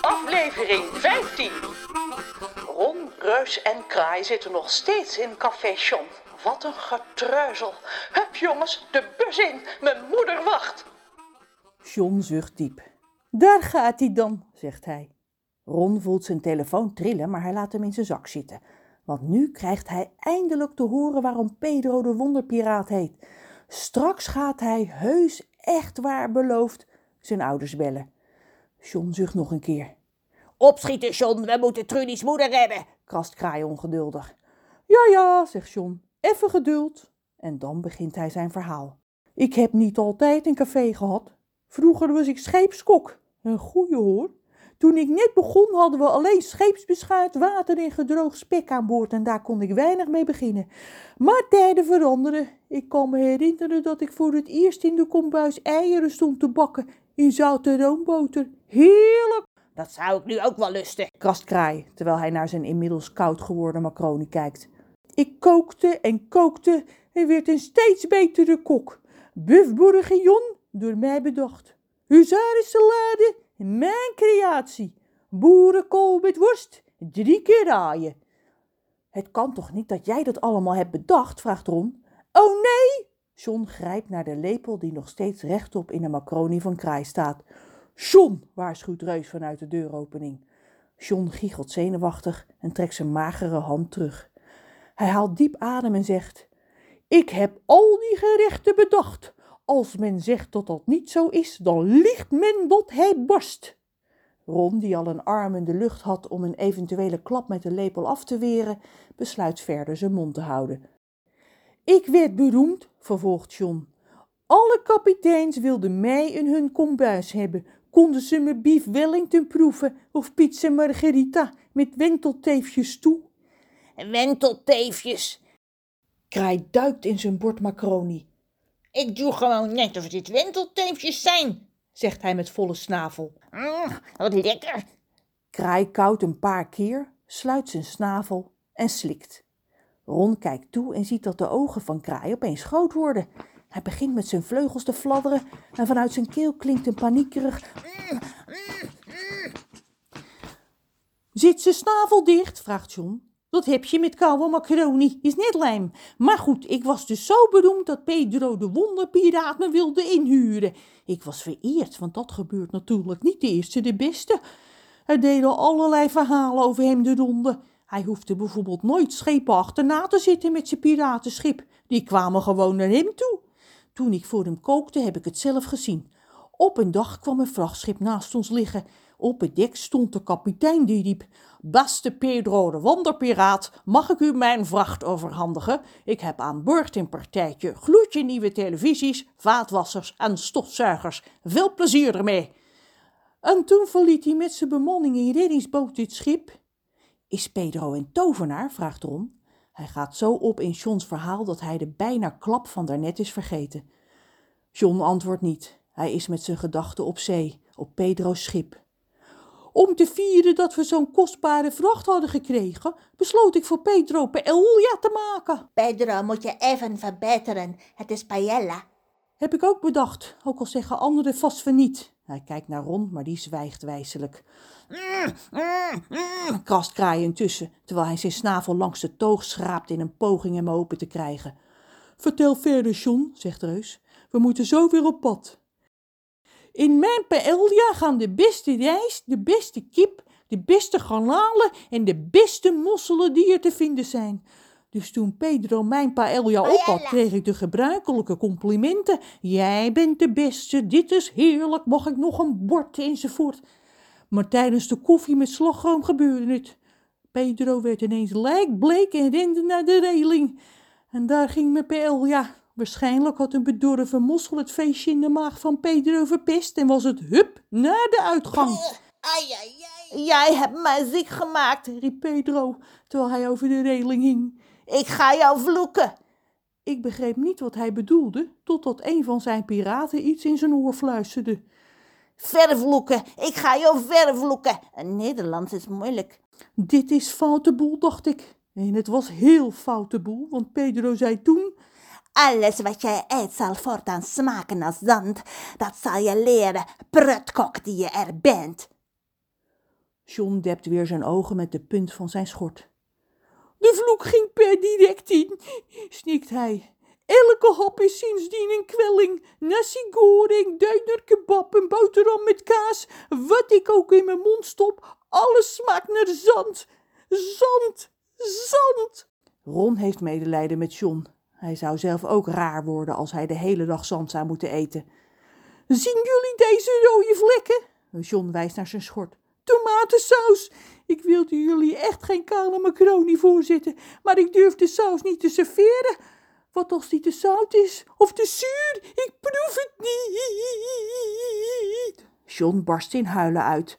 aflevering 15. Ron, Reus en Kraai zitten nog steeds in Café John. Wat een getreuzel. Hup jongens, de bus in, mijn moeder wacht. John zucht diep. Daar gaat hij dan, zegt hij. Ron voelt zijn telefoon trillen, maar hij laat hem in zijn zak zitten. Want nu krijgt hij eindelijk te horen waarom Pedro de wonderpiraat heet. Straks gaat hij heus echt waar beloofd zijn ouders bellen. John zucht nog een keer. Opschieten, John, we moeten Trudy's moeder redden, krast Kraai ongeduldig. Ja, ja, zegt John, even geduld. En dan begint hij zijn verhaal. Ik heb niet altijd een café gehad. Vroeger was ik scheepskok. Een goeie hoor. Toen ik net begon hadden we alleen scheepsbeschuit, water en gedroogd spek aan boord en daar kon ik weinig mee beginnen. Maar tijden veranderen. Ik kan me herinneren dat ik voor het eerst in de kombuis eieren stond te bakken in zoute roomboter. Heerlijk! Dat zou ik nu ook wel lusten, krast Kraai, terwijl hij naar zijn inmiddels koud geworden macaroni kijkt. Ik kookte en kookte en werd een steeds betere kok. Buff bourguignon, door mij bedacht. Huzarensalade, mijn creatie. Boerenkool met worst, drie keer raaien. Het kan toch niet dat jij dat allemaal hebt bedacht, vraagt Ron. Oh nee! John grijpt naar de lepel die nog steeds rechtop in de macaroni van Kraai staat. John, waarschuwt Reus vanuit de deuropening. John giechelt zenuwachtig en trekt zijn magere hand terug. Hij haalt diep adem en zegt: Ik heb al die gerechten bedacht. Als men zegt dat dat niet zo is, dan liegt men dat hij barst. Ron, die al een arm in de lucht had om een eventuele klap met de lepel af te weren, besluit verder zijn mond te houden. Ik werd beroemd, vervolgt John. Alle kapiteins wilden mij in hun kombuis hebben. Konden ze me beef Wellington proeven of pizza margherita met wentelteefjes toe? Wentelteefjes. Kraai duikt in zijn bord macaroni. Ik doe gewoon net of dit wentelteefjes zijn, zegt hij met volle snavel. Mm, wat lekker. Kraai kauwt een paar keer, sluit zijn snavel en slikt. Ron kijkt toe en ziet dat de ogen van Kraai opeens groot worden. Hij begint met zijn vleugels te fladderen en vanuit zijn keel klinkt een paniekerig... Zit zijn snavel dicht? vraagt John. Dat heb je met koude macaroni, is net lijm. Maar goed, ik was dus zo beroemd dat Pedro de wonderpiraat me wilde inhuren. Ik was vereerd, want dat gebeurt natuurlijk niet de eerste de beste. Er deden allerlei verhalen over hem de ronde. Hij hoefde bijvoorbeeld nooit schepen achterna te zitten met zijn piratenschip. Die kwamen gewoon naar hem toe. Toen ik voor hem kookte, heb ik het zelf gezien. Op een dag kwam een vrachtschip naast ons liggen. Op het dek stond de kapitein die riep: Beste Pedro de wonderpiraat, mag ik u mijn vracht overhandigen? Ik heb aan boord een partijtje gloedje nieuwe televisies, vaatwassers en stofzuigers. Veel plezier ermee. En toen verliet hij met zijn bemanning in reddingsboot dit schip. Is Pedro een tovenaar? vraagt Ron. Hij gaat zo op in Johns verhaal dat hij de bijna klap van daarnet is vergeten. John antwoordt niet. Hij is met zijn gedachten op zee, op Pedro's schip. Om te vieren dat we zo'n kostbare vracht hadden gekregen, besloot ik voor Pedro paella te maken. Pedro moet je even verbeteren. Het is paella. Heb ik ook bedacht, ook al zeggen anderen vast van niet. Hij kijkt naar Ron, maar die zwijgt wijselijk. Krast Kraai intussen, terwijl hij zijn snavel langs de toog schraapt in een poging hem open te krijgen. Vertel verder, John, zegt Reus. We moeten zo weer op pad. In mijn paella gaan de beste rijst, de beste kip, de beste garnalen en de beste mosselen die er te vinden zijn. Dus toen Pedro mijn paella op had, kreeg ik de gebruikelijke complimenten. Jij bent de beste, dit is heerlijk, mag ik nog een bord enzovoort. Maar tijdens de koffie met slagroom gebeurde het. Pedro werd ineens lijkbleek en rende naar de reling. En daar ging mijn paella. Waarschijnlijk had een bedorven mossel het feestje in de maag van Pedro verpest en was het hup naar de uitgang. Ai, ai, ai. Jij hebt mij ziek gemaakt, riep Pedro, terwijl hij over de reling hing. Ik ga jou vloeken. Ik begreep niet wat hij bedoelde, totdat een van zijn piraten iets in zijn oor fluisterde. Vervloeken, ik ga jou vervloeken. Nederlands is moeilijk. Dit is foute boel, dacht ik. En het was heel foute boel, want Pedro zei toen... Alles wat jij eet zal voortaan smaken als zand. Dat zal je leren, prutkok die je er bent. John dept weer zijn ogen met de punt van zijn schort. De vloek ging per direct in, snikt hij. Elke hap is sindsdien een kwelling. Nasi goreng, duinerkebab, een boterham met kaas. Wat ik ook in mijn mond stop, alles smaakt naar zand. Zand, zand. Ron heeft medelijden met John. Hij zou zelf ook raar worden als hij de hele dag zand zou moeten eten. Zien jullie deze rode vlekken? John wijst naar zijn schort. Tomatensaus. Ik wilde jullie echt geen kale macaroni voorzetten, maar ik durf de saus niet te serveren. Wat als die te zout is of te zuur? Ik proef het niet. John barst in huilen uit.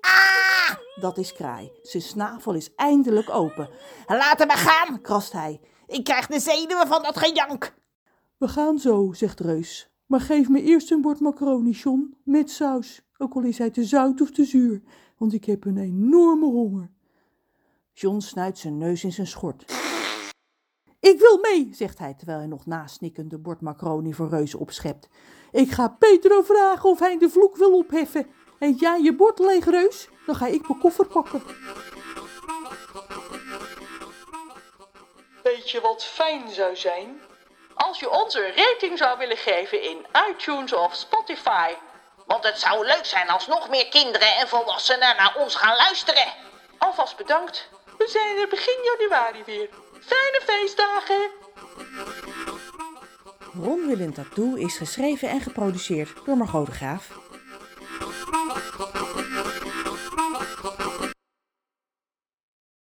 Ah! Dat is Kraai. Zijn snavel is eindelijk open. Laat hem gaan, krast hij. Ik krijg de zenuwen van dat gejank. We gaan zo, zegt Reus. Maar geef me eerst een bord macaroni, John, met saus. Ook al is hij te zout of te zuur, want ik heb een enorme honger. John snuit zijn neus in zijn schort. Ik wil mee, zegt hij, terwijl hij nog nasnikkend de bord macaroni voor Reus opschept. Ik ga Petro vragen of hij de vloek wil opheffen. Eet jij je bord leeg, Reus? Dan ga ik mijn koffer pakken. Weet je wat fijn zou zijn? Als je ons een rating zou willen geven in iTunes of Spotify. Want het zou leuk zijn als nog meer kinderen en volwassenen naar ons gaan luisteren. Alvast bedankt. We zijn er begin januari weer. Fijne feestdagen! Ron Tattoo is geschreven en geproduceerd door Margot de Graaf.